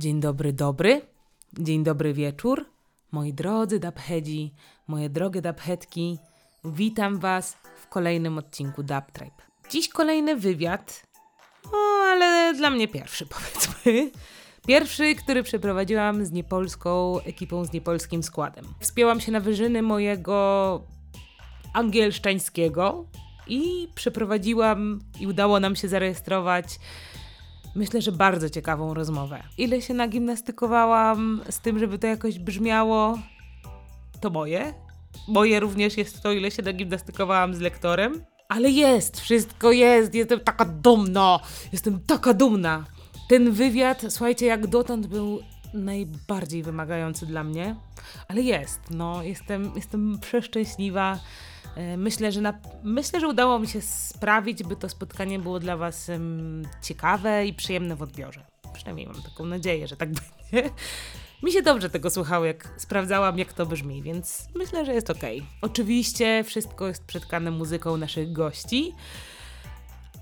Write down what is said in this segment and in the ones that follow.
Dzień dobry, dobry. Dzień dobry wieczór. Moi drodzy Dabhedzi, moje drogie Dabhetki, witam Was w kolejnym odcinku Dub Tribe. Dziś kolejny wywiad, no ale dla mnie pierwszy powiedzmy. Pierwszy, który przeprowadziłam z niepolską ekipą, z niepolskim składem. Wspięłam się na wyżyny mojego angielszczańskiego i przeprowadziłam i udało nam się zarejestrować myślę, że bardzo ciekawą rozmowę. Ile się nagimnastykowałam z tym, żeby to jakoś brzmiało, to moje. Moje również jest to, ile się nagimnastykowałam z lektorem. Ale jest, wszystko jest, jestem taka dumna, jestem taka dumna. Ten wywiad, słuchajcie, jak dotąd był najbardziej wymagający dla mnie, ale jest, no, jestem, jestem przeszczęśliwa. E, myślę, że na, myślę, że udało mi się sprawić, by to spotkanie było dla Was ciekawe i przyjemne w odbiorze. Przynajmniej mam taką nadzieję, że tak będzie. Mi się dobrze tego słuchało, jak sprawdzałam, jak to brzmi, więc myślę, że jest ok. Oczywiście wszystko jest przetkane muzyką naszych gości.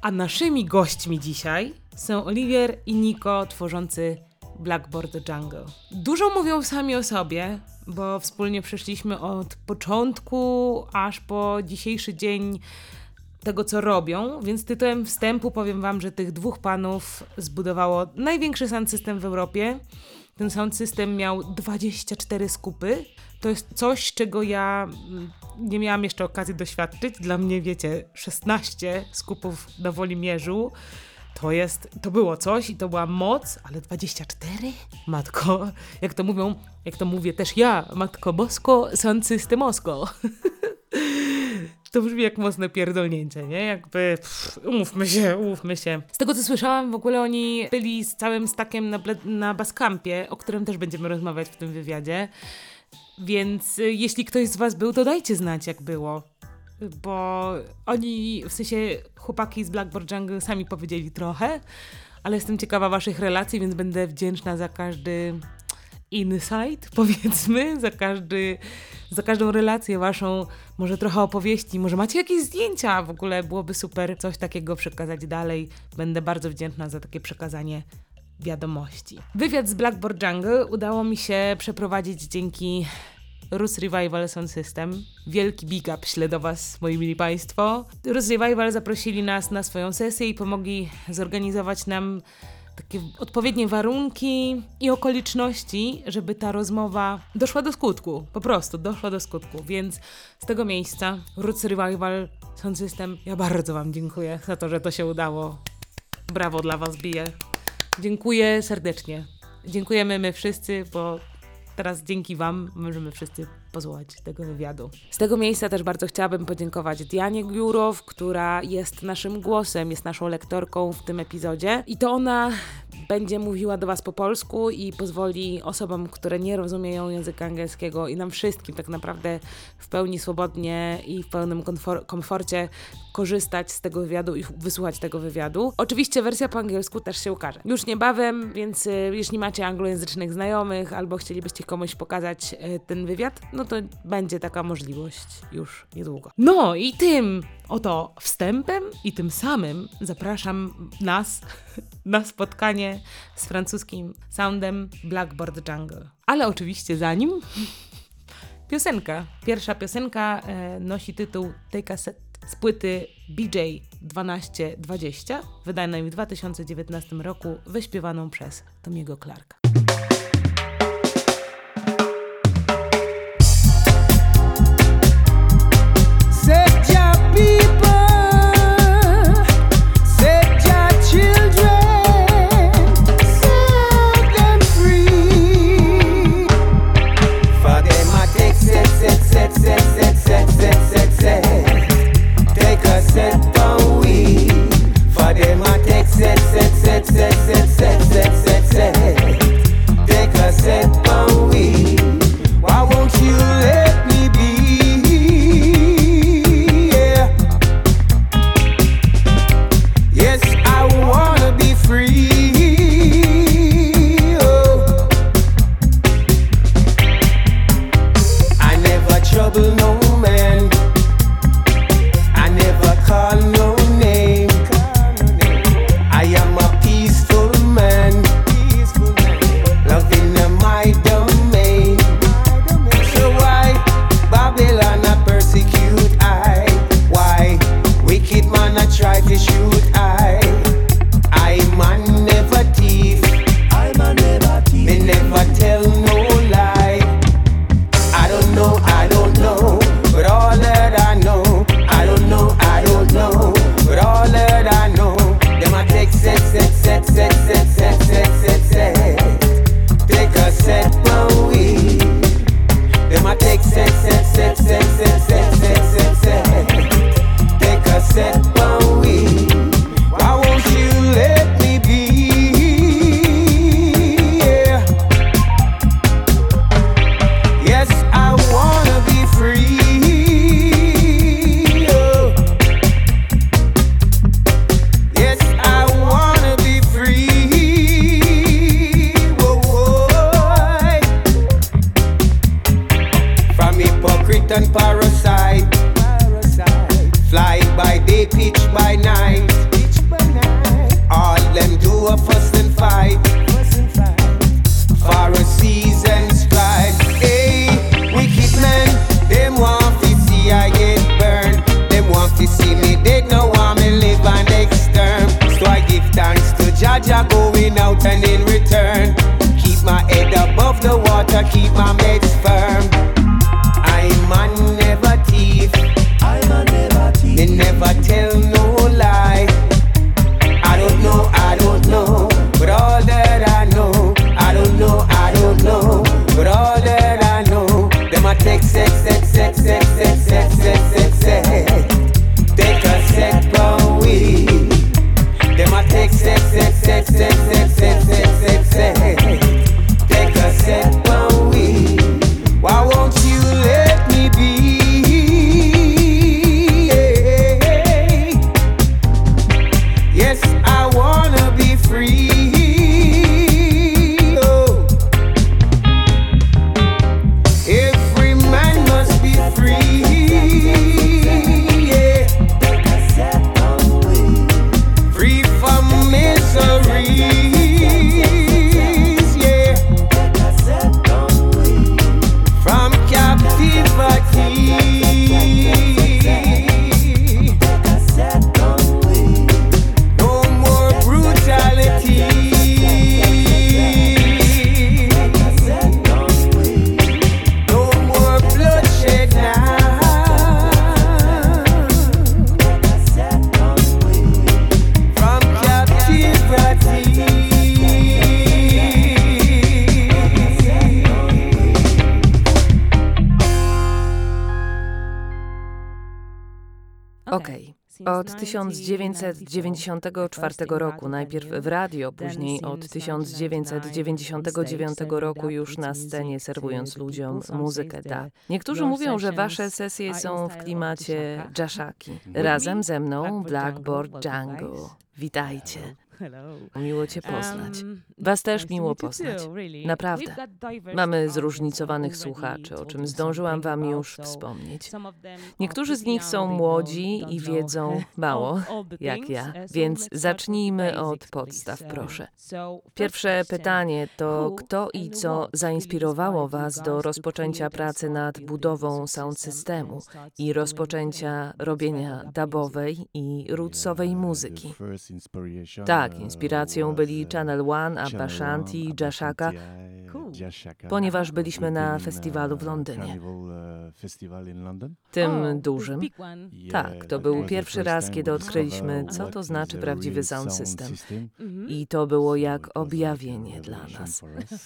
A naszymi gośćmi dzisiaj są Oliwier i Niko, tworzący Blackboard Jungle. Dużo mówią sami o sobie, bo wspólnie przeszliśmy od początku aż po dzisiejszy dzień tego, co robią, więc tytułem wstępu powiem Wam, że tych dwóch panów zbudowało największy sound system w Europie. Ten sound system miał 24 skupy. To jest coś, czego ja mm, nie miałam jeszcze okazji doświadczyć. Dla mnie, wiecie, 16 skupów na Wolimierzu to jest, to było coś i to była moc, ale 24? Matko, jak to mówią, jak to mówię też ja, Matko Bosko, San Systemosko. To brzmi jak mocne pierdolnięcie, nie? Jakby, pff, umówmy się, umówmy się. Z tego co słyszałam, w ogóle oni byli z całym stakiem na, na Baskampie, o którym też będziemy rozmawiać w tym wywiadzie. Więc y, jeśli ktoś z was był, to dajcie znać, jak było bo oni, w sensie chłopaki z Blackboard Jungle sami powiedzieli trochę, ale jestem ciekawa waszych relacji, więc będę wdzięczna za każdy insight, powiedzmy, za, każdy, za każdą relację waszą, może trochę opowieści, może macie jakieś zdjęcia, w ogóle byłoby super coś takiego przekazać dalej. Będę bardzo wdzięczna za takie przekazanie wiadomości. Wywiad z Blackboard Jungle udało mi się przeprowadzić dzięki Rus Revival Sound System. Wielki big up do Was, moi mili Państwo. Rus Revival zaprosili nas na swoją sesję i pomogli zorganizować nam takie odpowiednie warunki i okoliczności, żeby ta rozmowa doszła do skutku. Po prostu doszła do skutku. Więc z tego miejsca Roots Revival Sound System, ja bardzo Wam dziękuję za to, że to się udało. Brawo dla Was bije. Dziękuję serdecznie. Dziękujemy my wszyscy, bo teraz dzięki Wam możemy wszyscy posłuchać tego wywiadu. Z tego miejsca też bardzo chciałabym podziękować Dianie Giurow, która jest naszym głosem, jest naszą lektorką w tym epizodzie i to ona będzie mówiła do Was po polsku i pozwoli osobom, które nie rozumieją języka angielskiego i nam wszystkim tak naprawdę w pełni swobodnie i w pełnym komfor komforcie korzystać z tego wywiadu i wysłuchać tego wywiadu. Oczywiście wersja po angielsku też się ukaże. Już niebawem, więc y, jeśli macie anglojęzycznych znajomych albo chcielibyście komuś pokazać y, ten wywiad, no to będzie taka możliwość już niedługo. No i tym oto wstępem i tym samym zapraszam nas na spotkanie z francuskim soundem Blackboard Jungle. Ale oczywiście zanim piosenka. Pierwsza piosenka e, nosi tytuł tej kasety z płyty BJ 1220, wydanej w 2019 roku, wyśpiewaną przez Tomiego Clarka. Say and Od 1994 roku, najpierw w radio, później od 1999 roku już na scenie serwując ludziom muzykę da. Niektórzy mówią, że wasze sesje są w klimacie jaszaki. Razem ze mną Blackboard Django. Witajcie. Miło cię poznać. Was też miło poznać. Naprawdę. Mamy zróżnicowanych słuchaczy, o czym zdążyłam wam już wspomnieć. Niektórzy z nich są młodzi i wiedzą mało, jak ja, więc zacznijmy od podstaw, proszę. Pierwsze pytanie to kto i co zainspirowało Was do rozpoczęcia pracy nad budową sound systemu i rozpoczęcia robienia dubowej i rootsowej muzyki? Tak, inspiracją byli Channel One, Abba Shanti, Jashaka, ponieważ byliśmy na festiwalu w Londynie. Tym dużym. Tak, to był pierwszy raz, kiedy odkryliśmy, co to znaczy prawdziwy sound system. I to było jak objawienie dla nas.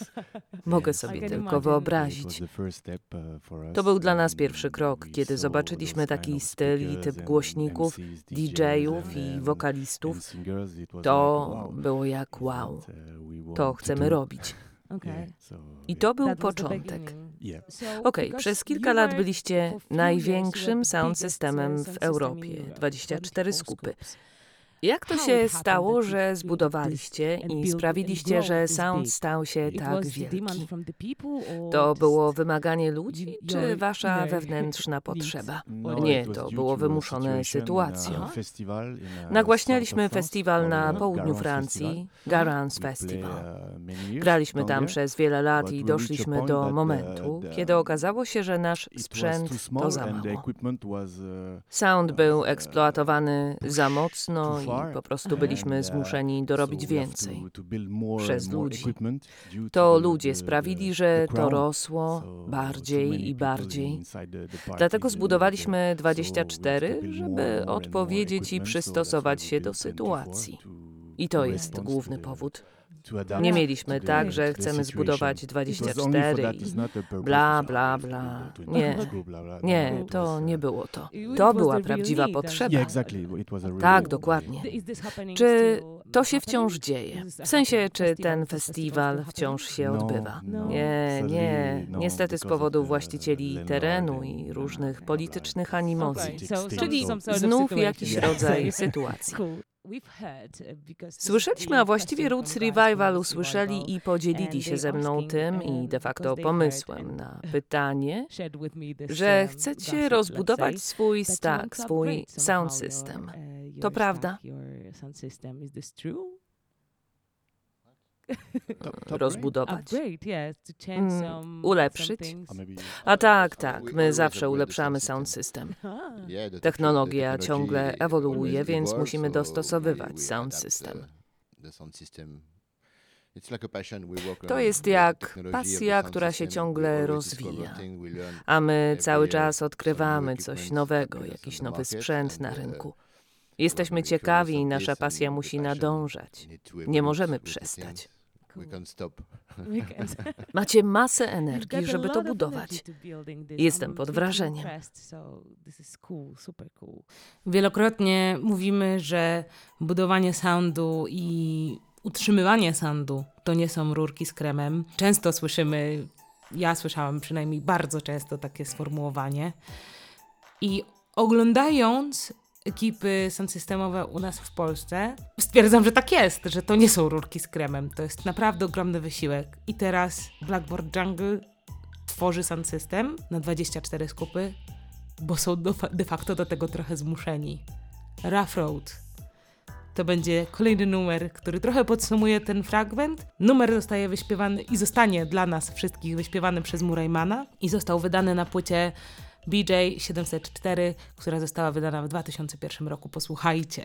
Mogę sobie tylko wyobrazić. To był dla nas pierwszy krok, kiedy zobaczyliśmy taki styl i typ głośników, DJ-ów i wokalistów. To było jak wow. To chcemy robić. I to był początek. Okej, przez kilka lat byliście największym sound systemem w Europie. 24 skupy. Jak to się stało, że zbudowaliście i sprawiliście, że sound stał się tak wielki? To było wymaganie ludzi, czy wasza wewnętrzna potrzeba? Nie, to było wymuszone sytuacją. Nagłaśnialiśmy festiwal na południu Francji, Garance Festival. Graliśmy tam przez wiele lat i doszliśmy do momentu, kiedy okazało się, że nasz sprzęt to za mało. Sound był eksploatowany za mocno i po prostu byliśmy zmuszeni dorobić więcej przez ludzi. To ludzie sprawili, że to rosło bardziej i bardziej. Dlatego zbudowaliśmy 24, żeby odpowiedzieć i przystosować się do sytuacji. I to jest główny powód. Nie mieliśmy tak, że chcemy zbudować 24 i bla, bla, bla. Nie, nie, to nie było to. To była prawdziwa potrzeba. Tak, dokładnie. Czy to się wciąż dzieje? W sensie, czy ten festiwal wciąż się odbywa? Nie, nie. Niestety z powodu właścicieli terenu i różnych politycznych animozji. Czyli znów jakiś rodzaj sytuacji. Słyszeliśmy, a właściwie Roots Revival usłyszeli i podzielili się ze mną tym i de facto pomysłem na pytanie, że chcecie rozbudować swój stack, swój sound system. To prawda? Rozbudować. Mm, ulepszyć? A tak, tak, my zawsze ulepszamy sound system. Technologia ciągle ewoluuje, więc musimy dostosowywać sound system. To jest jak pasja, która się ciągle rozwija. A my cały czas odkrywamy coś nowego, jakiś nowy sprzęt na rynku. Jesteśmy ciekawi i nasza pasja musi nadążać. Nie możemy przestać. Macie masę energii, żeby to budować. Jestem pod wrażeniem. Wielokrotnie mówimy, że budowanie soundu i utrzymywanie soundu to nie są rurki z kremem. Często słyszymy, ja słyszałam przynajmniej bardzo często takie sformułowanie. I oglądając ekipy systemowe u nas w Polsce, stwierdzam, że tak jest, że to nie są rurki z kremem. To jest naprawdę ogromny wysiłek. I teraz Blackboard Jungle tworzy system na 24 skupy, bo są de facto do tego trochę zmuszeni. Rough Road to będzie kolejny numer, który trochę podsumuje ten fragment. Numer zostaje wyśpiewany i zostanie dla nas wszystkich wyśpiewany przez Muraymana i został wydany na płycie BJ 704, która została wydana w 2001 roku. Posłuchajcie.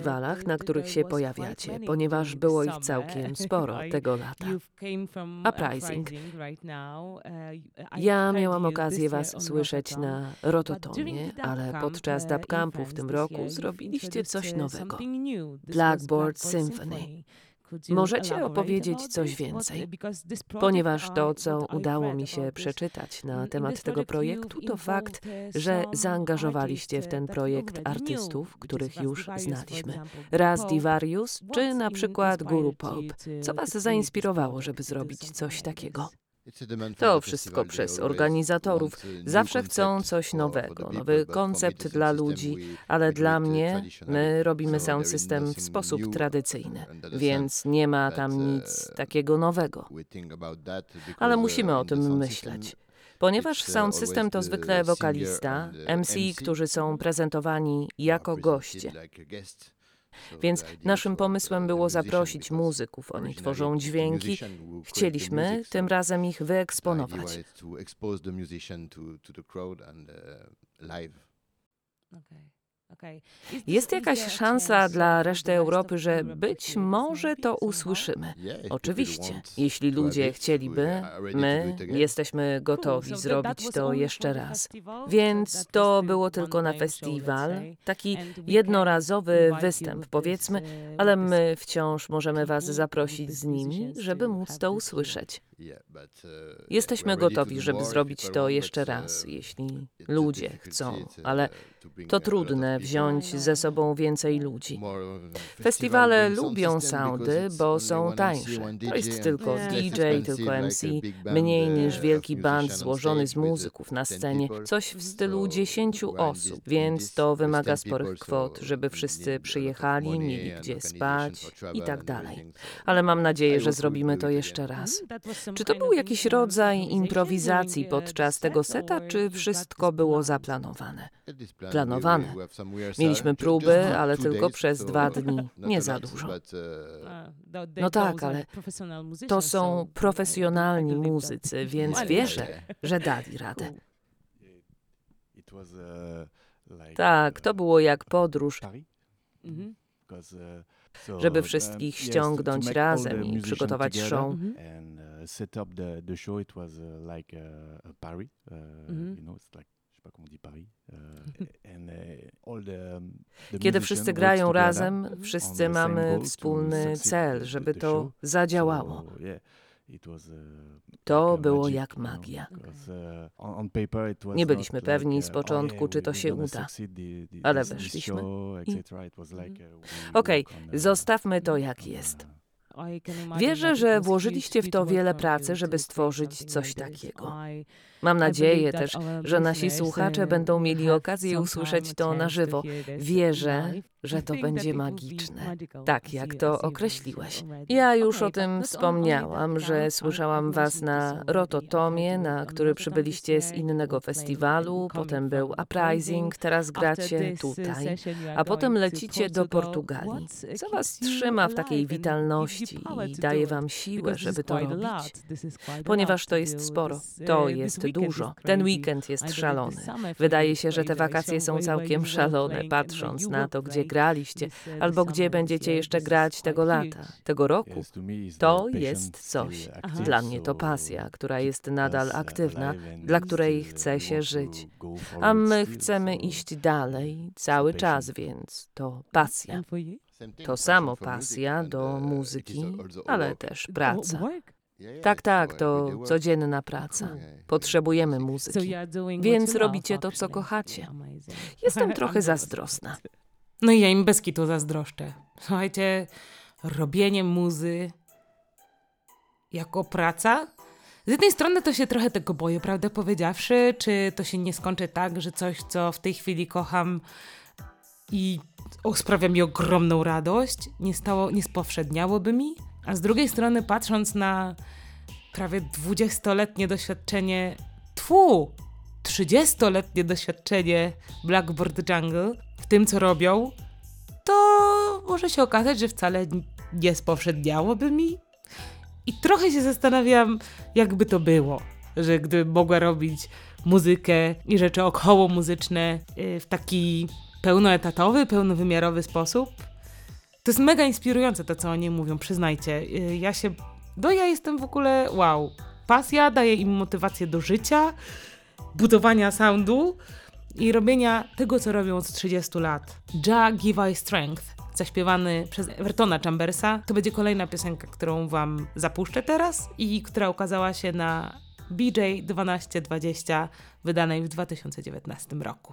Festiwalach, na których się pojawiacie, ponieważ było ich całkiem sporo tego lata. Uprising. Ja miałam okazję Was słyszeć na Rototomie, ale podczas Dub Campu w tym roku zrobiliście coś nowego. Blackboard Symphony. Możecie opowiedzieć coś więcej, ponieważ to, co udało mi się przeczytać na temat tego projektu, to fakt, że zaangażowaliście w ten projekt artystów, których już znaliśmy. Raz Divarius, czy na przykład Guru Pop. Co Was zainspirowało, żeby zrobić coś takiego? To wszystko przez organizatorów. Zawsze chcą coś nowego, nowy koncept dla ludzi, ale dla mnie my robimy sound system w sposób tradycyjny, więc nie ma tam nic takiego nowego. Ale musimy o tym myśleć. Ponieważ sound system to zwykle wokalista, MC, którzy są prezentowani jako goście. Więc naszym pomysłem było zaprosić muzyków. Oni tworzą dźwięki. Chcieliśmy tym razem ich wyeksponować. Jest jakaś szansa dla reszty Europy, że być może to usłyszymy. Oczywiście, jeśli ludzie chcieliby, my jesteśmy gotowi zrobić to jeszcze raz. Więc to było tylko na festiwal, taki jednorazowy występ, powiedzmy, ale my wciąż możemy Was zaprosić z nimi, żeby móc to usłyszeć. Jesteśmy gotowi, żeby zrobić to jeszcze raz, jeśli ludzie chcą, ale to trudne wziąć ze sobą więcej ludzi. Festiwale lubią soundy, bo są tańsze. To jest tylko DJ, tylko MC, mniej niż wielki band złożony z muzyków na scenie, coś w stylu dziesięciu osób, więc to wymaga sporych kwot, żeby wszyscy przyjechali, mieli gdzie spać i tak dalej. Ale mam nadzieję, że zrobimy to jeszcze raz. Czy to był jakiś rodzaj improwizacji podczas tego seta, czy wszystko było zaplanowane? Planowane. Mieliśmy próby, ale tylko przez dwa dni, nie za dużo. No tak, ale to są profesjonalni muzycy, więc wierzę, że dali radę. Tak, to było jak podróż, żeby wszystkich ściągnąć razem i przygotować show. Set up the, the show, it was uh, like a, a Paris, uh, Mhm. you know, it's like, pas on dit Paris. Uh, and uh, all the, um, the Kiedy wszyscy grają razem, wszyscy mamy wspólny cel, żeby the to zadziałało. So, yeah, was, uh, To like było magic, jak you know, magia. because, uh, on, on paper Nie byliśmy like, pewni z uh, początku, oh, yeah, czy to się uda. succeed the- the- Ale weszliśmy i- like, uh, we Okej, uh, zostawmy to jak jest. Wierzę, że włożyliście w to wiele pracy, żeby stworzyć coś takiego. Mam nadzieję też, że nasi słuchacze będą mieli okazję usłyszeć to na żywo. Wierzę, że to będzie magiczne. Tak, jak to określiłeś. Ja już o tym wspomniałam, że słyszałam was na Rototomie, na który przybyliście z innego festiwalu, potem był Uprising, teraz gracie tutaj, a potem lecicie do Portugalii. Co was trzyma w takiej witalności i daje wam siłę, żeby to robić? Ponieważ to jest sporo, to jest dużo. Ten weekend jest szalony. Wydaje się, że te wakacje są całkiem szalone, patrząc na to, gdzie graliście, albo gdzie będziecie jeszcze grać tego lata, tego roku. to jest coś. Dla mnie to pasja, która jest nadal aktywna, dla której chce się żyć. A my chcemy iść dalej cały czas, więc to pasja. To samo pasja do muzyki, ale też praca. Tak, tak, to codzienna praca. Potrzebujemy muzyki. Więc robicie to, co kochacie. Jestem trochę zazdrosna. No i ja im bez kitu zazdroszczę. Słuchajcie, robienie muzy jako praca. Z jednej strony to się trochę tego boję, prawdę powiedziawszy, czy to się nie skończy tak, że coś, co w tej chwili kocham i o, sprawia mi ogromną radość, nie, stało, nie spowszedniałoby mi. A z drugiej strony, patrząc na prawie 20-letnie doświadczenie, tfu, 30-letnie doświadczenie Blackboard Jungle w tym, co robią, to może się okazać, że wcale nie spowszedniałoby mi. I trochę się zastanawiam, jakby to było, że gdybym mogła robić muzykę i rzeczy około muzyczne y, w taki pełnoetatowy, pełnowymiarowy sposób. To jest mega inspirujące to, co oni mówią, przyznajcie. Y, Ja się. No ja jestem w ogóle. Wow. Pasja daje im motywację do życia, budowania soundu i robienia tego, co robią od 30 lat. Ja Give I Strength, zaśpiewany przez Evertona Chambersa. To będzie kolejna piosenka, którą wam zapuszczę teraz i która ukazała się na BJ 1220, wydanej w 2019 roku.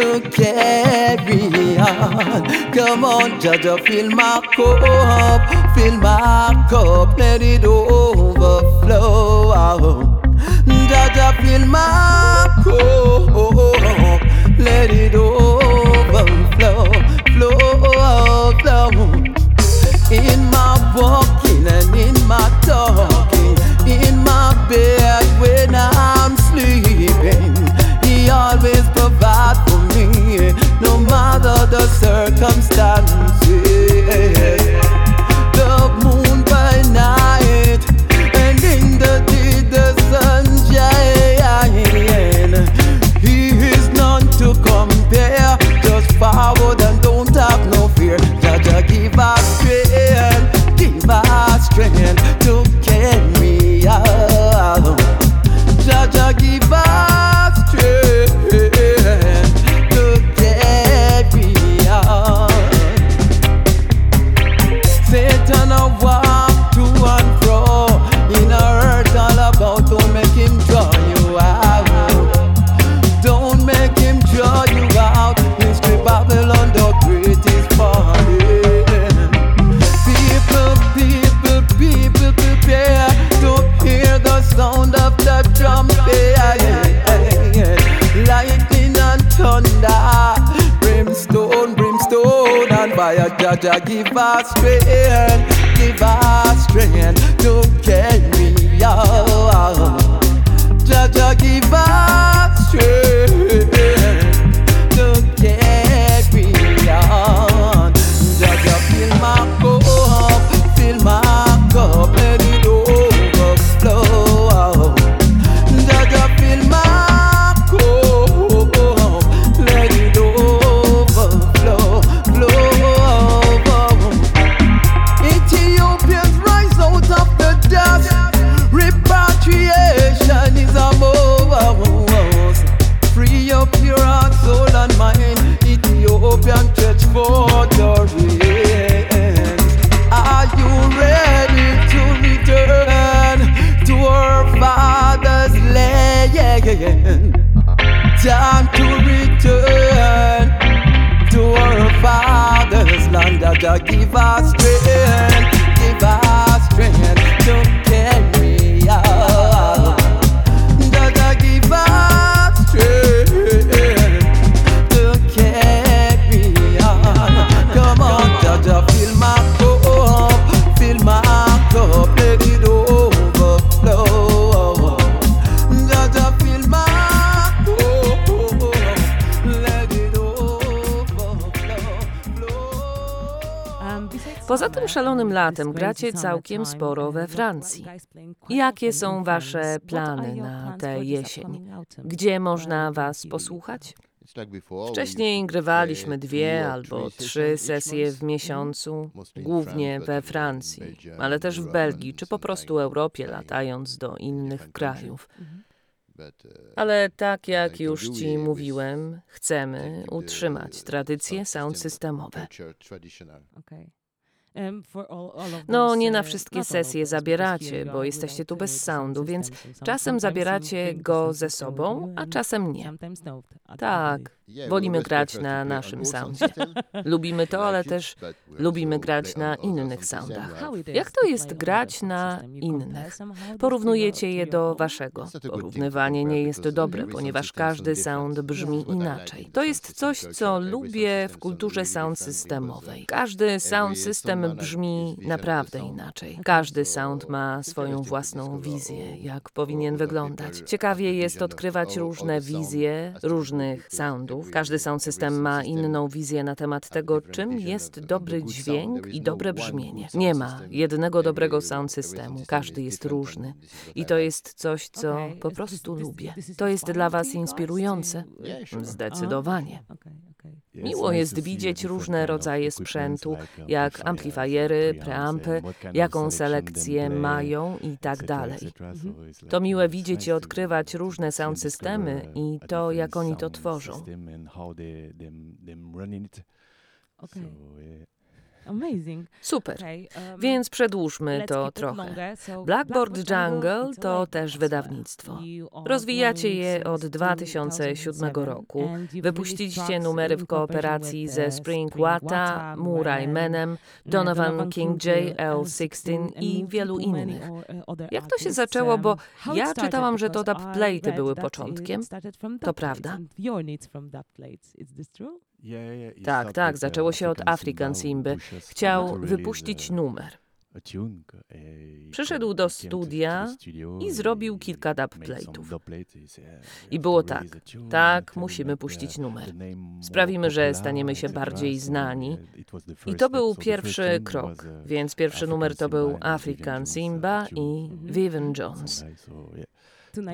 to carry on. Come on, Jaja, fill my cup, fill my cup, let it overflow. Jaja, fill my cup, let it overflow, flow, flow. In my walking and in my talking, in my bed when I'm sleeping, He always provides no matter the circumstances. Fire. Jaja, give us strength, give us strength to carry on. Jaja, give us strength Aqui give us szalonym latem gracie całkiem sporo we Francji. Jakie są wasze plany na tę jesień? Gdzie można was posłuchać? Wcześniej grywaliśmy dwie albo trzy sesje w miesiącu, głównie we Francji, ale też w Belgii czy po prostu Europie, latając do innych krajów. Ale tak jak już ci mówiłem, chcemy utrzymać tradycje sound systemowe. No, nie na wszystkie sesje zabieracie, bo jesteście tu bez soundu, więc czasem zabieracie go ze sobą, a czasem nie. Tak, wolimy grać na naszym soundzie. Lubimy to, ale też lubimy grać na innych soundach. Jak to jest grać na innych? Porównujecie je do waszego. Porównywanie nie jest dobre, ponieważ każdy sound brzmi inaczej. To jest coś, co lubię w kulturze sound systemowej. Każdy sound system brzmi naprawdę inaczej. Każdy sound ma swoją własną wizję, jak powinien wyglądać. Ciekawie jest odkrywać różne wizje różnych soundów. Każdy sound system ma inną wizję na temat tego, czym jest dobry dźwięk i dobre brzmienie. Nie ma jednego dobrego sound systemu. Każdy jest różny. I to jest coś, co po prostu lubię. To jest dla was inspirujące? Zdecydowanie. Miło jest widzieć różne rodzaje sprzętu, jak amplifiery, preampy, jaką selekcję mają i tak dalej. To miłe widzieć i odkrywać różne sound systemy i to, jak oni to tworzą. Super. Więc przedłużmy to trochę. Blackboard Jungle to też wydawnictwo. Rozwijacie je od 2007 roku. Wypuściliście numery w kooperacji ze Spring Wata, Murray Menem, Donovan King J, L16 i wielu innych. Jak to się zaczęło, bo ja czytałam, że to dubplaty były początkiem. To prawda? Tak, tak, zaczęło się od African Simby. Chciał wypuścić numer. Przyszedł do studia i zrobił kilka dubplate'ów. I było tak, tak, musimy puścić numer. Sprawimy, że staniemy się bardziej znani. I to był pierwszy krok, więc pierwszy numer to był African Simba i Vivian Jones.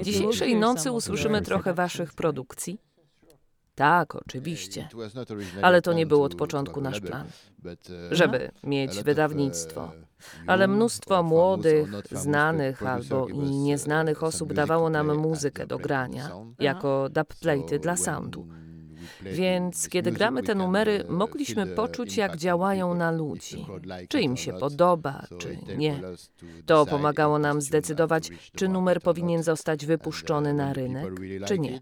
Dzisiejszej nocy usłyszymy trochę waszych produkcji. Tak, oczywiście. Ale to nie był od początku nasz plan, żeby mieć wydawnictwo. Ale mnóstwo młodych, znanych albo i nieznanych osób dawało nam muzykę do grania, jako dubplaty dla soundu. Więc kiedy gramy te numery, mogliśmy poczuć, jak działają na ludzi. Czy im się podoba, czy nie. To pomagało nam zdecydować, czy numer powinien zostać wypuszczony na rynek, czy nie.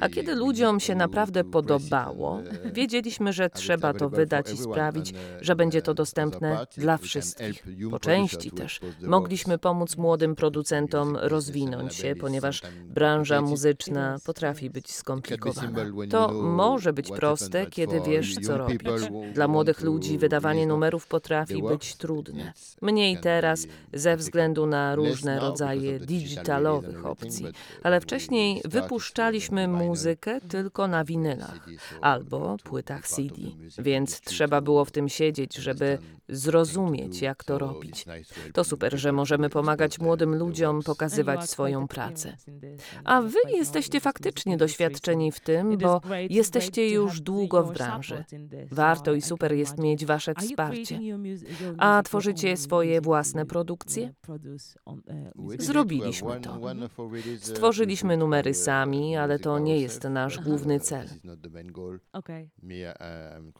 A kiedy ludziom się naprawdę podobało, wiedzieliśmy, że trzeba to wydać i sprawić, że będzie to dostępne dla wszystkich. Po części też mogliśmy pomóc młodym producentom rozwinąć się, ponieważ branża muzyczna potrafi być skomplikowana. To może być proste, kiedy wiesz, co robić. Dla młodych ludzi wydawanie numerów potrafi być trudne. Mniej teraz ze względu na różne rodzaje digitalowych opcji, ale wcześniej wypuszczaliśmy muzykę tylko na winylach albo płytach CD, więc trzeba było w tym siedzieć, żeby zrozumieć, jak to robić. To super, że możemy pomagać młodym ludziom pokazywać swoją pracę. A wy jesteście faktycznie doświadczeni w tym, bo jesteście już długo w branży. Warto i super jest mieć wasze wsparcie. A tworzycie swoje własne produkcje? Zrobiliśmy to. Stworzyliśmy numery sami, ale to nie jest nasz główny cel.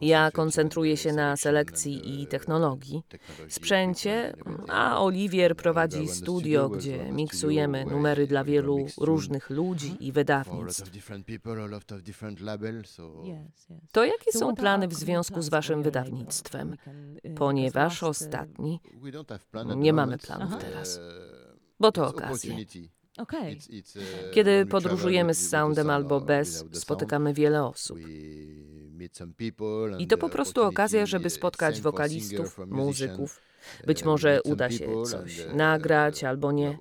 Ja koncentruję się na selekcji i technologii, sprzęcie, a Oliwier prowadzi studio, gdzie miksujemy numery dla wielu różnych ludzi i wydawnictw. To jakie są plany w związku z waszym wydawnictwem? Ponieważ ostatni nie mamy planów teraz, bo to okazja. Kiedy podróżujemy z soundem albo bez, spotykamy wiele osób. I to po prostu okazja, żeby spotkać wokalistów, muzyków. Być może uda się coś nagrać albo nie.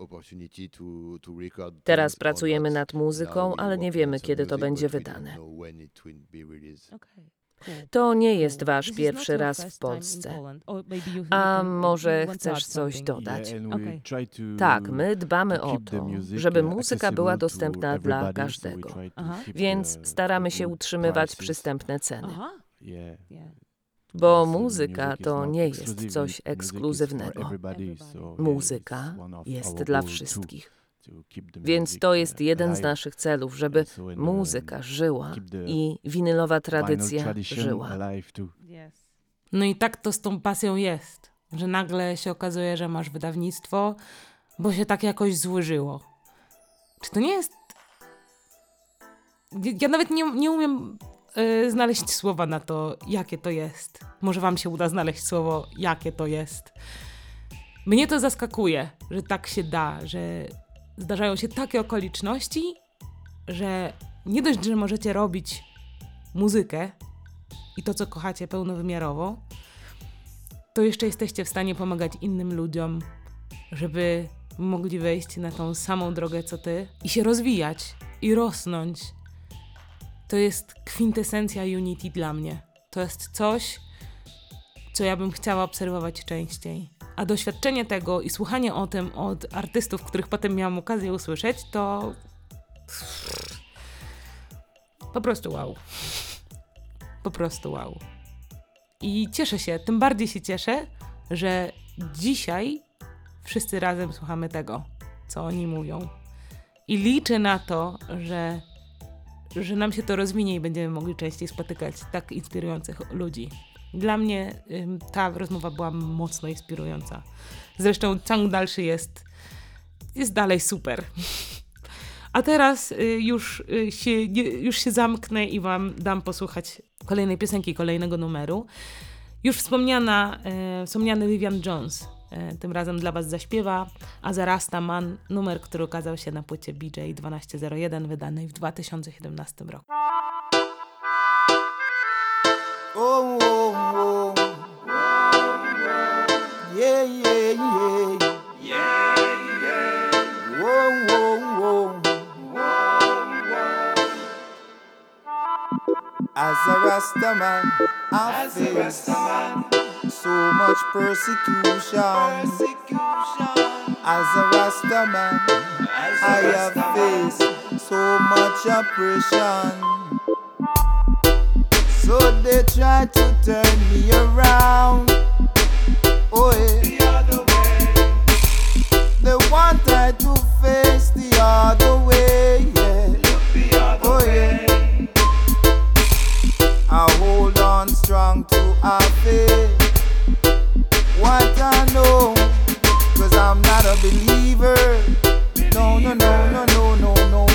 Teraz pracujemy nad muzyką, ale nie wiemy, kiedy to będzie wydane. To nie jest wasz pierwszy raz w Polsce. A może chcesz coś dodać? Tak, my dbamy o to, żeby muzyka była dostępna dla każdego. Więc staramy się utrzymywać przystępne ceny. Bo muzyka to nie jest coś ekskluzywnego. Muzyka jest dla wszystkich. Więc to jest jeden z naszych celów, żeby muzyka żyła i winylowa tradycja żyła. No i tak to z tą pasją jest, że nagle się okazuje, że masz wydawnictwo, bo się tak jakoś złożyło. Czy to nie jest. Ja nawet nie, nie umiem yy, znaleźć słowa na to, jakie to jest. Może Wam się uda znaleźć słowo, jakie to jest. Mnie to zaskakuje, że tak się da, że zdarzają się takie okoliczności, że nie dość, że możecie robić muzykę i to, co kochacie pełnowymiarowo, to jeszcze jesteście w stanie pomagać innym ludziom, żeby mogli wejść na tą samą drogę co ty i się rozwijać i rosnąć. To jest kwintesencja Unity dla mnie. To jest coś, co ja bym chciała obserwować częściej. A doświadczenie tego i słuchanie o tym od artystów, których potem miałam okazję usłyszeć, to. Po prostu wow. Po prostu wow. I cieszę się, tym bardziej się cieszę, że dzisiaj wszyscy razem słuchamy tego, co oni mówią. I liczę na to, że, że nam się to rozwinie i będziemy mogli częściej spotykać tak inspirujących ludzi. Dla mnie ta rozmowa była mocno inspirująca. Zresztą ciąg dalszy jest, jest dalej super. A teraz y, już y, się, już się zamknę i Wam dam posłuchać kolejnej piosenki, kolejnego numeru. Już wspomniana, e, wspomniany Vivian Jones e, tym razem dla Was zaśpiewa, a Zarasta Man, numer, który ukazał się na płycie BJ 1201, wydanej w 2017 roku. Oh, oh, oh. Yeah, yeah, yeah. Whoa, whoa, whoa. As a Rasta man, I As so much persecution. As a Rasta man, As have faced so much oppression. So they try to turn me around. Oh, yeah. The other way. They want I to face the other way. Yeah. Look the other oh, way. Yeah. I hold on strong to our faith. What I know, cause I'm not a believer. believer. No, no, no, no, no, no, no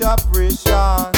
much.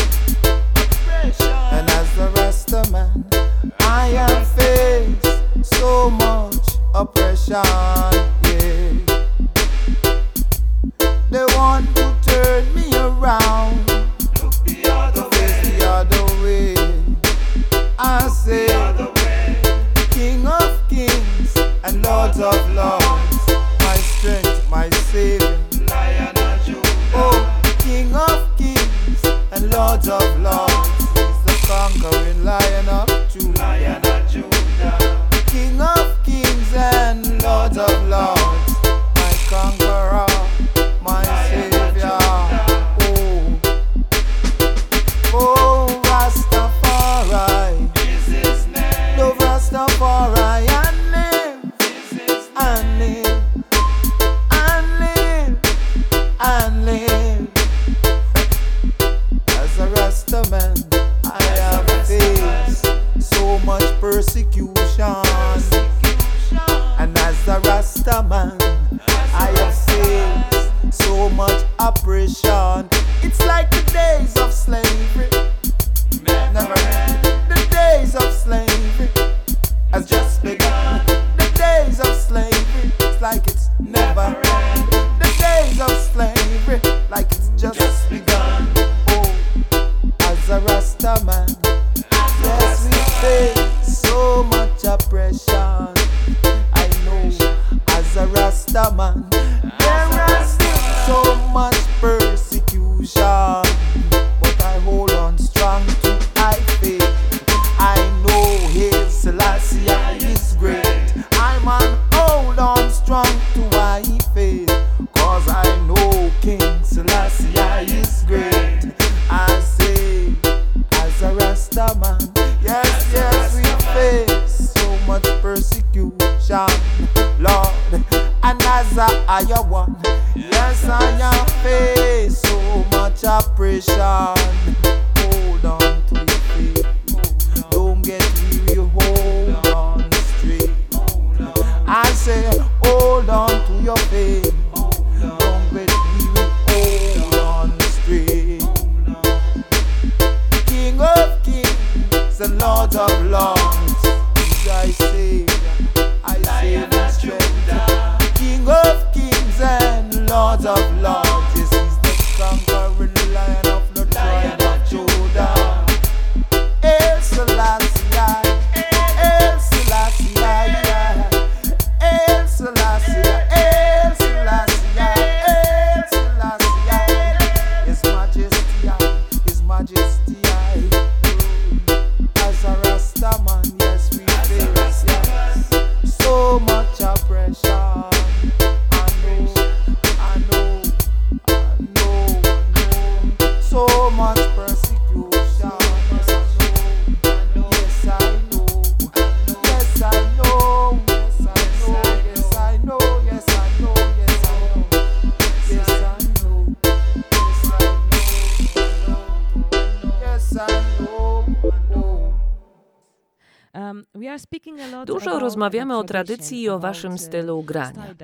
Dużo rozmawiamy o tradycji i o waszym stylu grania.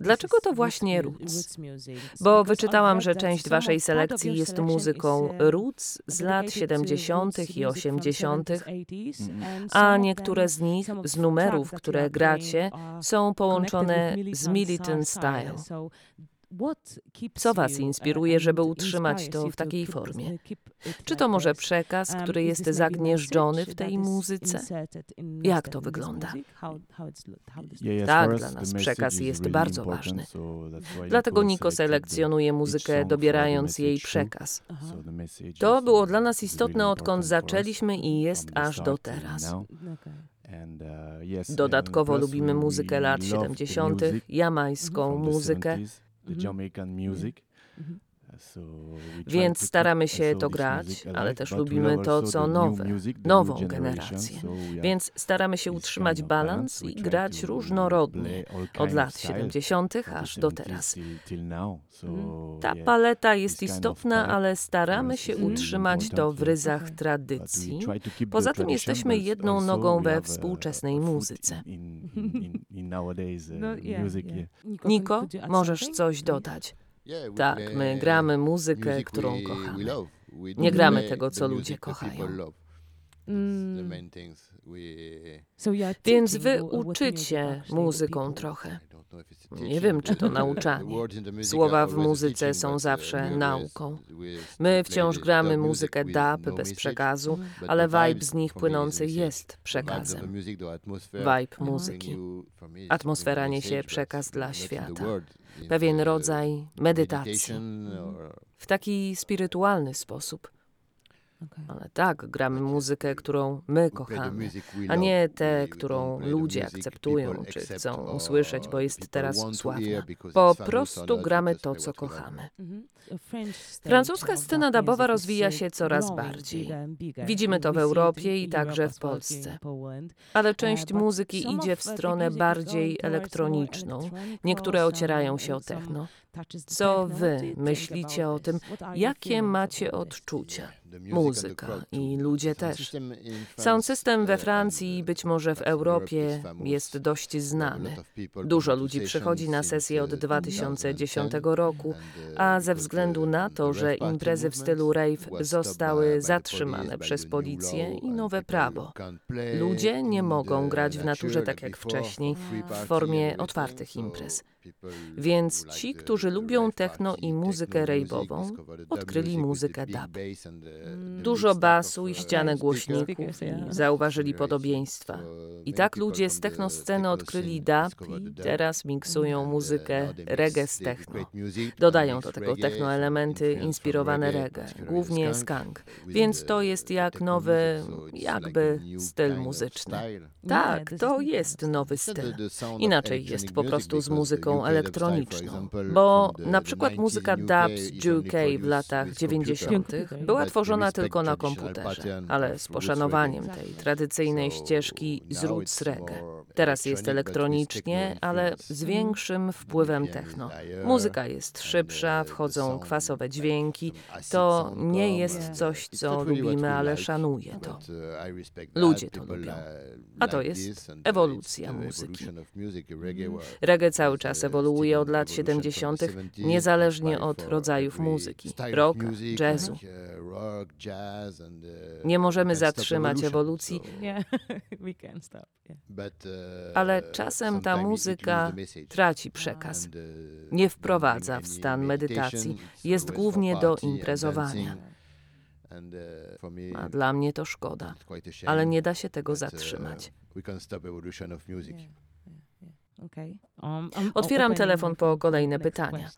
Dlaczego to właśnie roots? Bo wyczytałam, że część waszej selekcji jest muzyką roots z lat 70. i 80., a niektóre z nich, z numerów, które gracie, są połączone z militant style. Co was inspiruje, żeby utrzymać to w takiej formie? Czy to może przekaz, który jest zagnieżdżony w tej muzyce? Jak to wygląda? Tak, dla nas przekaz jest bardzo ważny. Dlatego Niko selekcjonuje muzykę, dobierając jej przekaz. To było dla nas istotne, odkąd zaczęliśmy i jest aż do teraz. Dodatkowo lubimy muzykę lat 70., jamajską muzykę, the mm-hmm. Jamaican music. Yeah. Mm-hmm. Więc staramy się to grać, ale też lubimy to, co nowe, nową generację. Więc staramy się utrzymać balans i grać różnorodnie, od lat 70. aż do teraz. Ta paleta jest istotna, ale staramy się utrzymać to w ryzach tradycji. Poza tym jesteśmy jedną nogą we współczesnej muzyce. Niko, możesz coś dodać? Tak, my gramy muzykę, którą kochamy. Nie gramy tego, co ludzie kochają. Więc wy uczycie muzyką trochę. Nie wiem, czy to nauczanie. Słowa w muzyce są zawsze nauką. My wciąż gramy muzykę dub bez przekazu, ale vibe z nich płynący jest przekazem. Vibe muzyki. Atmosfera niesie przekaz dla świata. Pewien rodzaj medytacji. W taki spirytualny sposób. Ale tak, gramy muzykę, którą my kochamy, a nie tę, którą ludzie akceptują czy chcą usłyszeć, bo jest teraz sławna. Po prostu gramy to, co kochamy. Francuska scena dubowa rozwija się coraz bardziej. Widzimy to w Europie i także w Polsce. Ale część muzyki idzie w stronę bardziej elektroniczną. Niektóre ocierają się o techno. Co wy myślicie o tym? Jakie macie odczucia? Muzyka i ludzie też. Sound system we Francji i być może w Europie jest dość znany. Dużo ludzi przychodzi na sesję od 2010 roku, a ze względu na to, że imprezy w stylu rave zostały zatrzymane przez policję i nowe prawo, ludzie nie mogą grać w naturze tak jak wcześniej, w formie otwartych imprez. Więc ci, którzy lubią techno i muzykę rave'ową, odkryli muzykę dub. Dużo basu i ścianę głośników i zauważyli podobieństwa. I tak ludzie z technosceny odkryli dub i teraz miksują muzykę reggae z techno. Dodają do tego techno elementy inspirowane reggae, głównie skunk. Więc to jest jak nowy, jakby styl muzyczny. Tak, to jest nowy styl. Inaczej jest po prostu z muzyką muzyką elektroniczną, bo na przykład muzyka dub z UK w latach 90. była tworzona tylko na komputerze, ale z poszanowaniem tej tradycyjnej ścieżki z roots reggae. Teraz jest elektronicznie, ale z większym wpływem techno. Muzyka jest szybsza, wchodzą kwasowe dźwięki. To nie jest coś, co lubimy, ale szanuję to. Ludzie to lubią. A to jest ewolucja muzyki. Reggae cały czas ewoluuje od lat 70., niezależnie od rodzajów muzyki, rocka, jazzu. Nie możemy zatrzymać ewolucji. Yeah. ale czasem ta muzyka traci przekaz. Nie wprowadza w stan medytacji, jest głównie do imprezowania. A dla mnie to szkoda, ale nie da się tego zatrzymać. Okay. Um, I'm Otwieram telefon po kolejne pytania.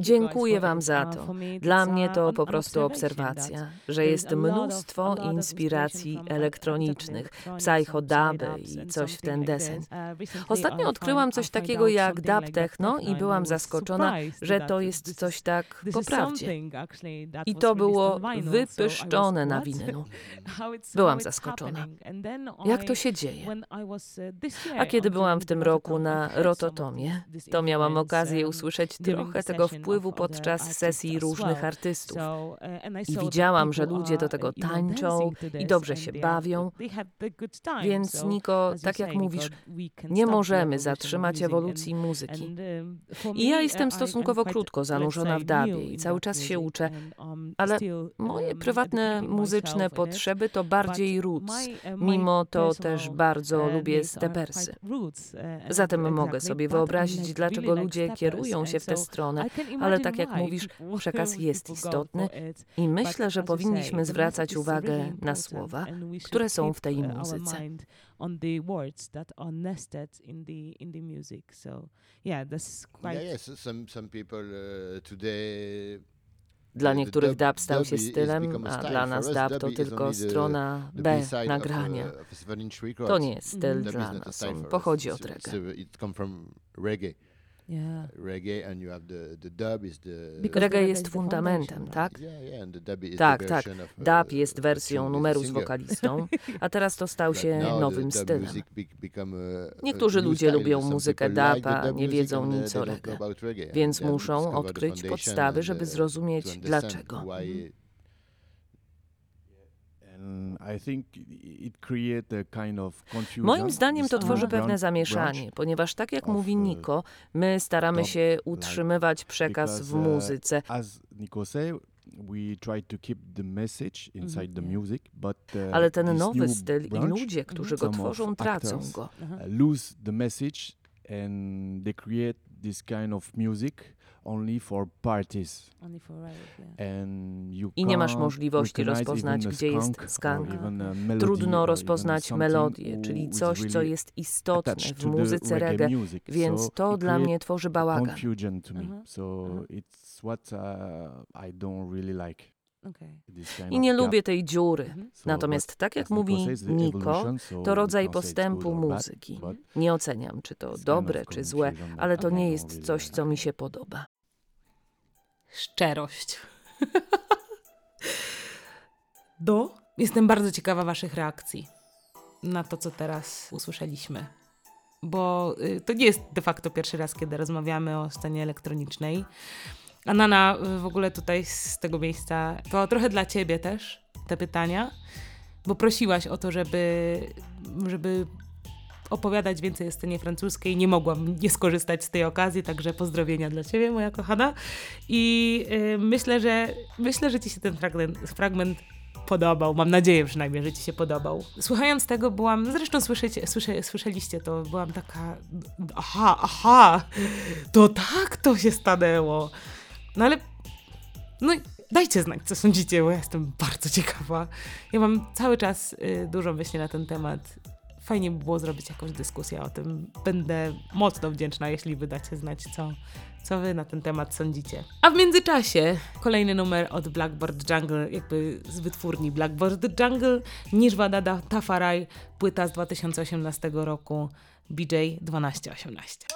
Dziękuję Wam za Uh, to. Dla mnie to po prostu obserwacja, że jest mnóstwo inspiracji elektronicznych, psychodaby i coś w ten deseń. Uh, Ostatnio odkryłam coś takiego jak dub techno i byłam zaskoczona, że to jest coś tak po prawdzie. I to było wypyszczone na winylu. Byłam zaskoczona. Jak to się dzieje? uh, A kiedy byłam w tym roku na Rototomie, to miałam okazję um, usłyszeć trochę tego wpływu podczas sesji różnych artystów. And I widziałam, że ludzie do tego tańczą i dobrze się bawią. Więc Niko, tak jak mówisz, nie możemy zatrzymać ewolucji muzyki. um, I ja jestem stosunkowo krótko zanurzona w dubie new i cały czas się uczę, um, ale still, moje um, prywatne muzyczne potrzeby to bardziej roots. uh, Mimo to też bardzo lubię stepersy. uh, Zatem mogę sobie wyobrazić, dlaczego ludzie kierują się w tę stronę, ale tak jak mówisz, przekaz jest istotny i myślę, że powinniśmy zwracać uwagę na słowa, które są w tej uh, muzyce. mind on the words that are nested in the in the music. So yeah, that's quite Yeah, yes. Some some people uh, today. Dla niektórych dub- stał się stylem, a dla nas dub to tylko strona B nagrania. uh. To nie jest styl dla nas, on pochodzi od reggae. Uh, yeah. Reggae, and you have the the dub is the. Because Reggae jest fundamentem, foundation, tak? Yeah, yeah, and the dub is Tak, the tak. version of, uh, Dub jest wersją numeru z wokalistą, a teraz to stał But się the nowym stylem. music be- become a- a Niektórzy ludzie style. lubią muzykę dub, a nie wiedzą uh, nic o reggae. Więc muszą odkryć podstawy, żeby uh, zrozumieć dlaczego. why And I think it create a kind of confusion. Moim zdaniem to tworzy pewne zamieszanie, ponieważ tak jak of, mówi uh, Niko, my staramy się utrzymywać przekaz w because, uh, muzyce, As Nico said, we try to keep the message inside the yeah. music, but uh, ale ten nowy new styl i ludzie, którzy go tworzą, tracą actors, go. Uh, lose the message and they create this kind of music only for parties. Only for rave, yeah. And you I nie masz możliwości rozpoznać, gdzie jest a melody Trudno rozpoznać melodię, czyli coś, co jest istotne w muzyce reggae, music. więc So to dla mnie tworzy bałagan. confusion to me. Uh-huh. So Uh-huh. it's what uh, I don't really like. Okay. I nie lubię tej dziury. Mhm. Natomiast tak jak mówi Niko, to rodzaj postępu muzyki. Nie oceniam, czy to dobre, czy złe, ale to nie jest coś, co mi się podoba. Szczerość. Do? Jestem bardzo ciekawa Waszych reakcji na to, co teraz usłyszeliśmy. Bo y, to nie jest de facto pierwszy raz, kiedy rozmawiamy o scenie elektronicznej. A Nana, y, w ogóle tutaj z tego miejsca, to trochę dla Ciebie też te pytania, bo prosiłaś o to, żeby, żeby opowiadać więcej o scenie francuskiej. Nie mogłam nie skorzystać z tej okazji, także pozdrowienia dla Ciebie, moja kochana. I y, myślę, że myślę, że Ci się ten fragment, fragment podobał. Mam nadzieję przynajmniej, że Ci się podobał. Słuchając tego byłam, zresztą słyszycie, słysze, słyszeliście to, byłam taka, aha, aha, to tak to się stanęło. No ale, no dajcie znać, co sądzicie, bo ja jestem bardzo ciekawa. Ja mam cały czas y, dużo myśli na ten temat. Fajnie by było zrobić jakąś dyskusję o tym. Będę mocno wdzięczna, jeśli wydacie znać, co, co wy na ten temat sądzicie. A w międzyczasie kolejny numer od Blackboard Jungle, jakby z wytwórni Blackboard Jungle, Niżwa Dada Tafaraj, płyta z 2018 roku, BJ 1218.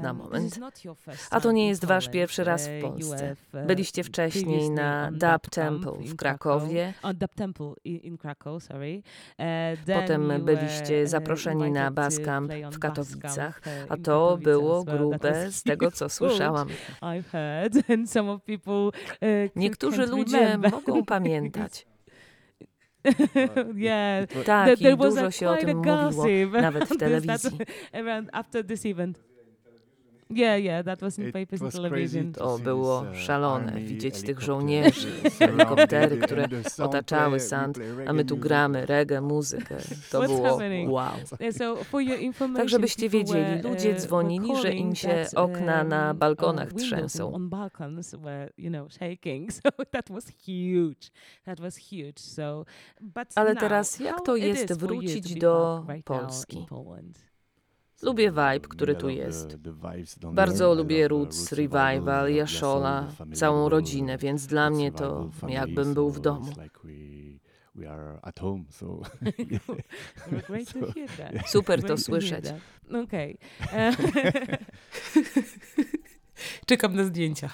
temat na Um, moment. A to nie jest wasz pierwszy raz w Polsce. Byliście wcześniej na Dub Temple w Krakowie. Potem byliście zaproszeni na Bascamp w Katowicach, a to było grube z tego, co słyszałam. Niektórzy ludzie mogą pamiętać. yeah. Tak, There- i there was dużo się o tym mówiło, nawet w telewizji. around after this event. Yeah, yeah, that was in It papers and was television. crazy To było uh, szalone, widzieć tych żołnierzy, uh, helikoptery, które otaczały sand, a my tu gramy reggae, muzykę. To było wow. Tak, żebyście wiedzieli, were, ludzie uh, dzwonili, że im się that, okna na um, balkonach uh, trzęsą. On balcons were, you know, shaking. So that was huge. That was huge. So, but Ale teraz jak to it jest wrócić do Polski? Lubię vibe, który tu jest. Bardzo lubię Roots Revival, Family całą rodzinę, więc dla mnie to jakbym był w domu. it's like we- we are at home, so Well, great to So, hear that. Super to słyszeć. Okej. Czekam na zdjęcia.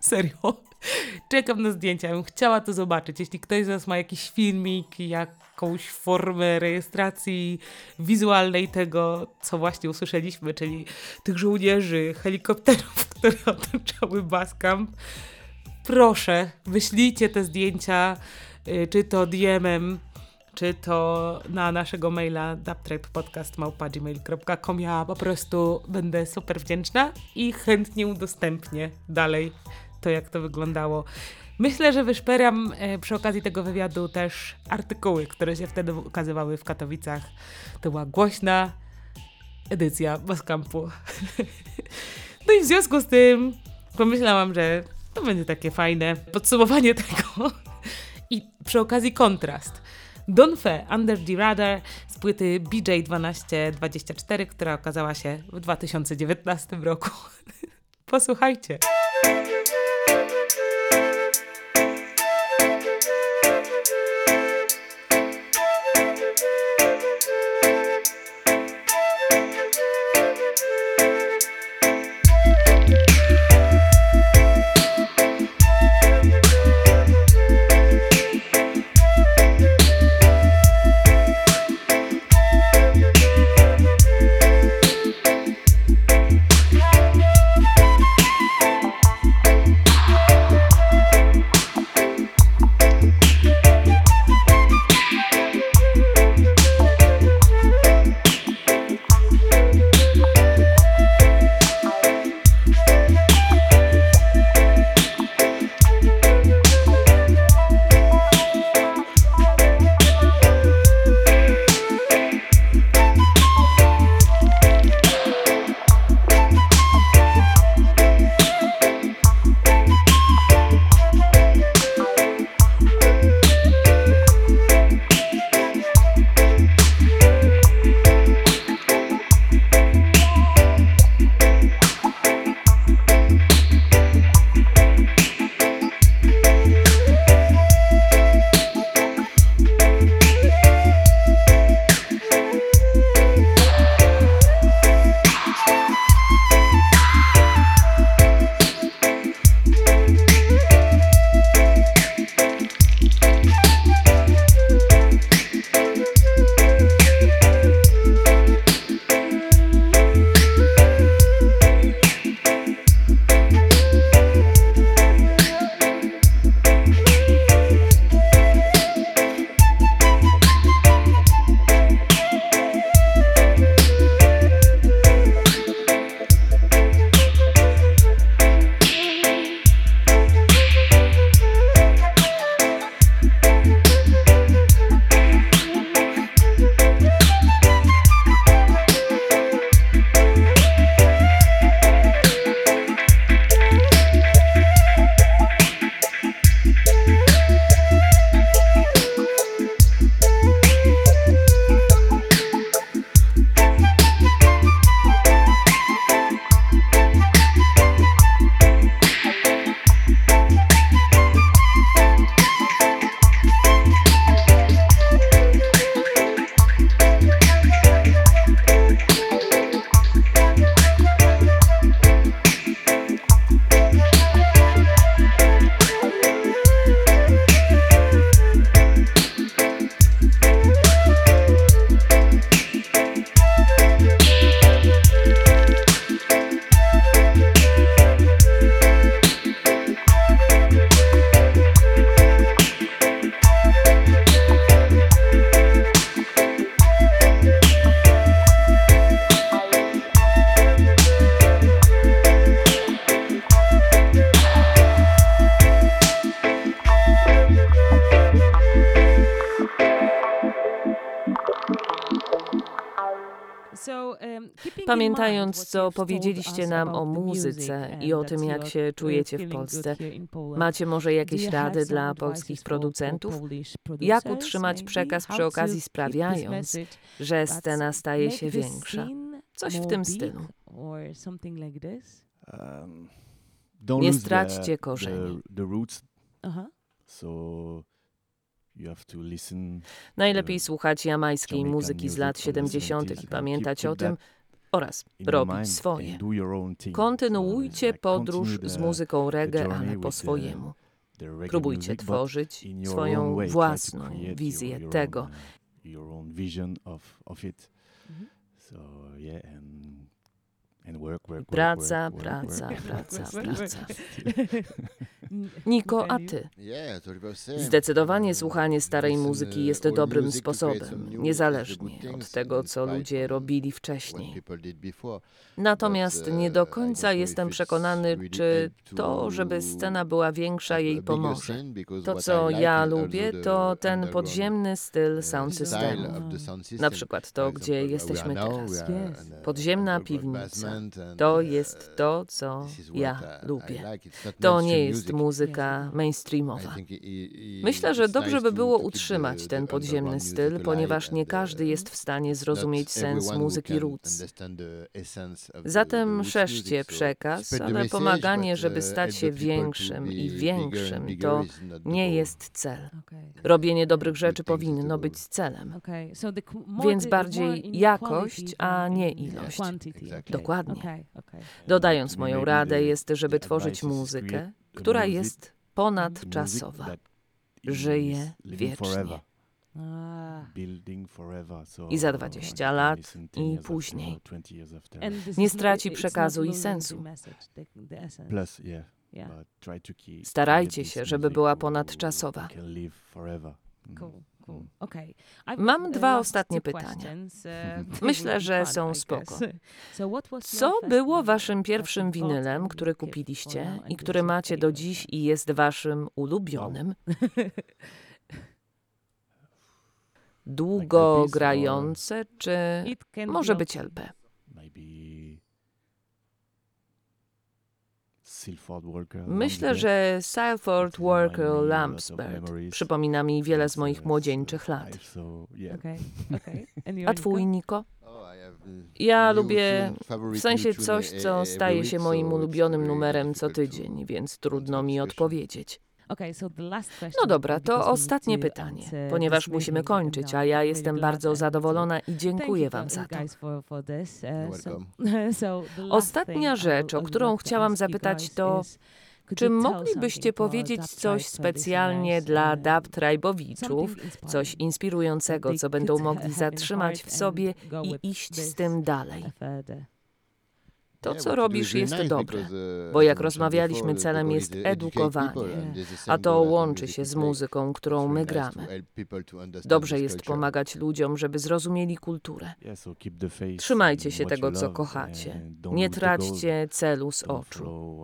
Serio. Czekam na zdjęcia. Ja bym chciała to zobaczyć. Jeśli ktoś z Was ma jakiś filmik, jakąś formę rejestracji wizualnej tego, co właśnie usłyszeliśmy, czyli tych żołnierzy, helikopterów, które otaczały Baskamp, proszę, wyślijcie te zdjęcia, y, czy to DM-em, czy to na naszego maila dubtrapepodcast.gmail.com. Ja po prostu będę super wdzięczna i chętnie udostępnię dalej to, jak to wyglądało. Myślę, że wyszperam e, przy okazji tego wywiadu też artykuły, które się wtedy ukazywały w Katowicach. To była głośna edycja Baskampu. no i w związku z tym pomyślałam, że to będzie takie fajne podsumowanie tego. I przy okazji kontrast. Don Fe, Under the Radar z płyty BJ 1224, która okazała się w 2019 roku. Posłuchajcie. Pamiętając, co powiedzieliście nam o muzyce i o tym, jak się czujecie w Polsce, macie może jakieś rady dla polskich producentów? Jak utrzymać przekaz przy okazji sprawiając, że scena staje się większa? Coś w tym stylu. Um, Nie straćcie korzeni. Listen. Najlepiej słuchać jamańskiej muzyki z lat from the 70. i 70s and pamiętać o tym oraz robić swoje. Kontynuujcie podróż z muzyką reggae, ale po swojemu. Próbujcie tworzyć swoją własną wizję tego. Uh. Mhm. So yeah, and work, work, Praca, work, work, praca, work, praca, work. praca. Niko, a ty? Zdecydowanie słuchanie starej muzyki jest dobrym sposobem, niezależnie od tego, co ludzie robili wcześniej. Natomiast nie uh, do końca jestem przekonany, czy to, żeby scena była większa, jej pomoże. To, co ja lubię, to ten podziemny styl uh, sound systemu. Na przykład to, gdzie jesteśmy teraz. Podziemna piwnica. To uh, jest to, co ja lubię. To nie jest muzyka mainstreamowa. Myślę, że dobrze by było utrzymać ten podziemny styl, ponieważ nie and, każdy uh, jest w stanie zrozumieć sens muzyki roots. Zatem szerzcie przekaz, ale pomaganie, żeby uh, stać się większym i większym, to nie jest cel. Robienie dobrych rzeczy powinno być celem. Więc bardziej jakość, a nie ilość. Exactly. Dokładnie. Dodając moją radę jest, żeby tworzyć muzykę, która jest ponadczasowa. Żyje wiecznie. I za you 20 can lat listen 10 i później. 20 years after. Nie straci przekazu i sensu. Starajcie się, żeby była ponadczasowa. Mam dwa ostatnie pytania. questions, uh, Myślę, że są spoko. Co było waszym pierwszym winylem, który kupiliście i który macie do dziś i jest waszym ulubionym? Długo grające, czy może być LP? Myślę, że of Lampsburg memories. przypomina mi wiele z moich uh, młodzieńczych lat. A twój, Niko? Oh, uh, Ja lubię w sensie coś, e- co every staje się moim ulubionym numerem co tydzień, więc trudno mi odpowiedzieć. Okay, so the last question No dobra, to ostatnie to pytanie, uh, ponieważ musimy kończyć, a ja jestem bardzo zadowolona i dziękuję Wam za to. Uh, Ostatnia rzecz, o którą chciałam zapytać, to Czy moglibyście powiedzieć coś specjalnie dla uh, dub tribowiczów, something inspiring coś inspirującego, co będą could mogli zatrzymać w sobie i iść z tym dalej? To, co robisz, jest dobre, bo jak rozmawialiśmy, celem jest edukowanie, a to łączy się z muzyką, którą my gramy. Dobrze jest pomagać ludziom, żeby zrozumieli kulturę. Trzymajcie się tego, co kochacie. Nie traćcie celu z oczu.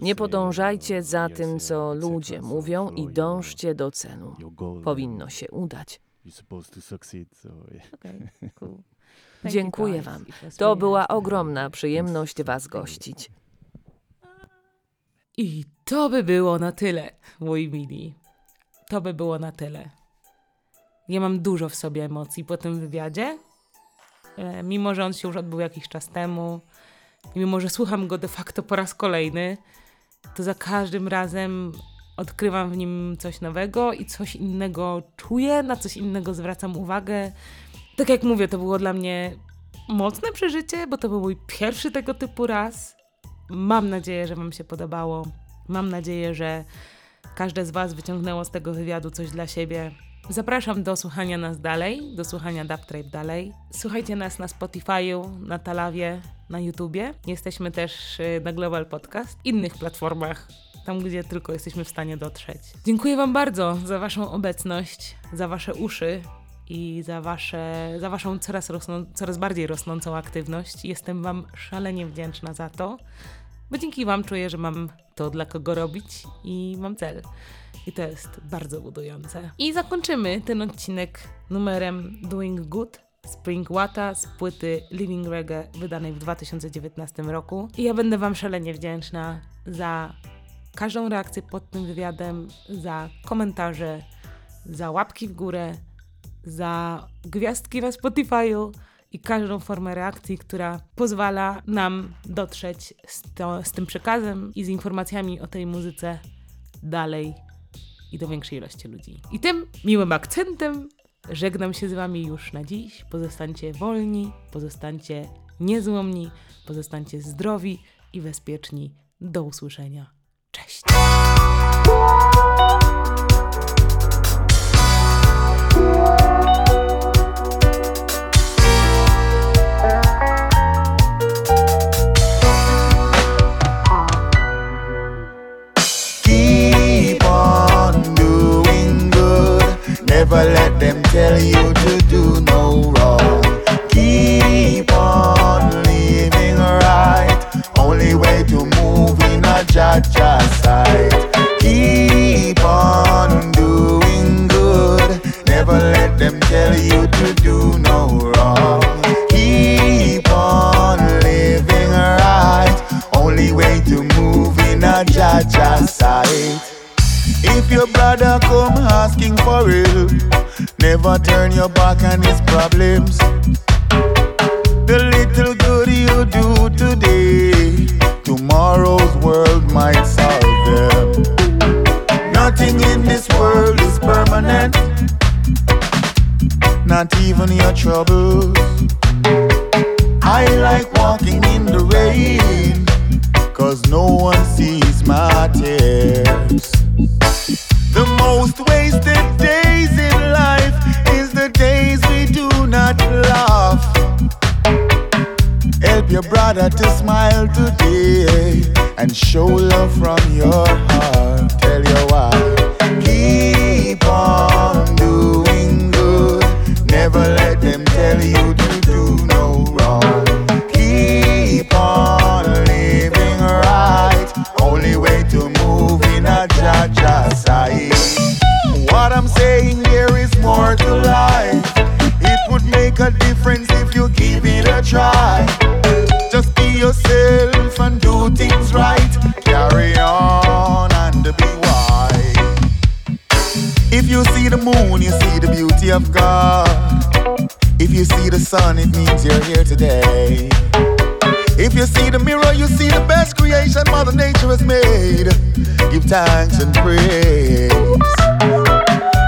Nie podążajcie za tym, co ludzie mówią i dążcie do celu. Powinno się udać. You're supposed to succeed, so yeah. Okay, cool. Dziękuję. Wam. To była ogromna przyjemność Was gościć. I to by było na tyle, mój mili. To by było na tyle. Ja mam dużo w sobie emocji po tym wywiadzie. E, mimo, że on się już odbył jakiś czas temu, i mimo, że słucham go de facto po raz kolejny, to za każdym razem odkrywam w nim coś nowego i coś innego czuję, na coś innego zwracam uwagę. Tak jak mówię, to było dla mnie mocne przeżycie, bo to był mój pierwszy tego typu raz. Mam nadzieję, że Wam się podobało. Mam nadzieję, że każde z Was wyciągnęło z tego wywiadu coś dla siebie. Zapraszam do słuchania nas dalej, do słuchania Dub Trape dalej. Słuchajcie nas na Spotify'u, na Talawie, na YouTubie. Jesteśmy też y, na Global Podcast, innych platformach, tam gdzie tylko jesteśmy w stanie dotrzeć. Dziękuję Wam bardzo za Waszą obecność, za Wasze uszy i za, wasze, za Waszą coraz, rosną, coraz bardziej rosnącą aktywność. Jestem Wam szalenie wdzięczna za to, bo dzięki Wam czuję, że mam to dla kogo robić i mam cel. I to jest bardzo budujące. I zakończymy ten odcinek numerem Doing Good Spring Wata z płyty Living Reggae wydanej w 2019 roku. I ja będę Wam szalenie wdzięczna za każdą reakcję pod tym wywiadem, za komentarze, za łapki w górę, za gwiazdki na Spotify'u i każdą formę reakcji, która pozwala nam dotrzeć z, to, z tym przekazem i z informacjami o tej muzyce dalej i do większej ilości ludzi. I tym miłym akcentem żegnam się z Wami już na dziś. Pozostańcie wolni, pozostańcie niezłomni, pozostańcie zdrowi i bezpieczni. Do usłyszenia. Cześć! Never let them tell you to do no wrong. Keep on living right. Only way to move in a Jaja side. Keep on doing good. Never let them tell you to your brother come asking for help, never turn your back on his problems. The little good you do today, tomorrow's world might solve them. Nothing in this world is permanent, not even your troubles. I like walking in the rain, cause no one sees my tears. Most wasted days in life is the days we do not laugh. Help your brother to smile today and show love from your heart. Tell you why. Keep on doing good. Never let them tell you to do thanks and praise.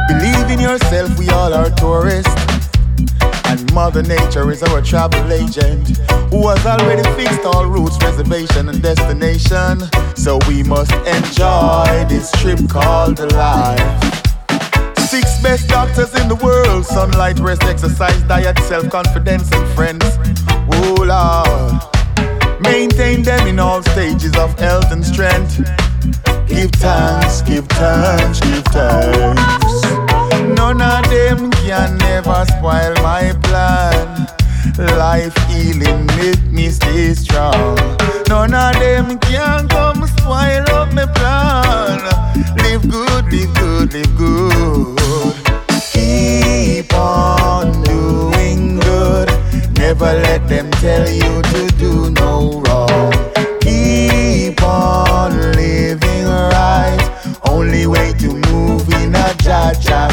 Believe in yourself, we all are tourists. And Mother Nature is our travel agent who has already fixed all routes, reservation, and destination. So we must enjoy this trip called life. Six best doctors in the world sunlight, rest, exercise, diet, self confidence, and friends. Oh Lord, maintain them in all stages of health and strength. Give thanks, give thanks, give thanks. None of them can never spoil my plan. Life healing make me stay strong. None of them can come spoil up my plan. Live good, live good, live good. Keep on doing good. Never let them tell you to do no wrong. Keep on. Only way to move in a jaja.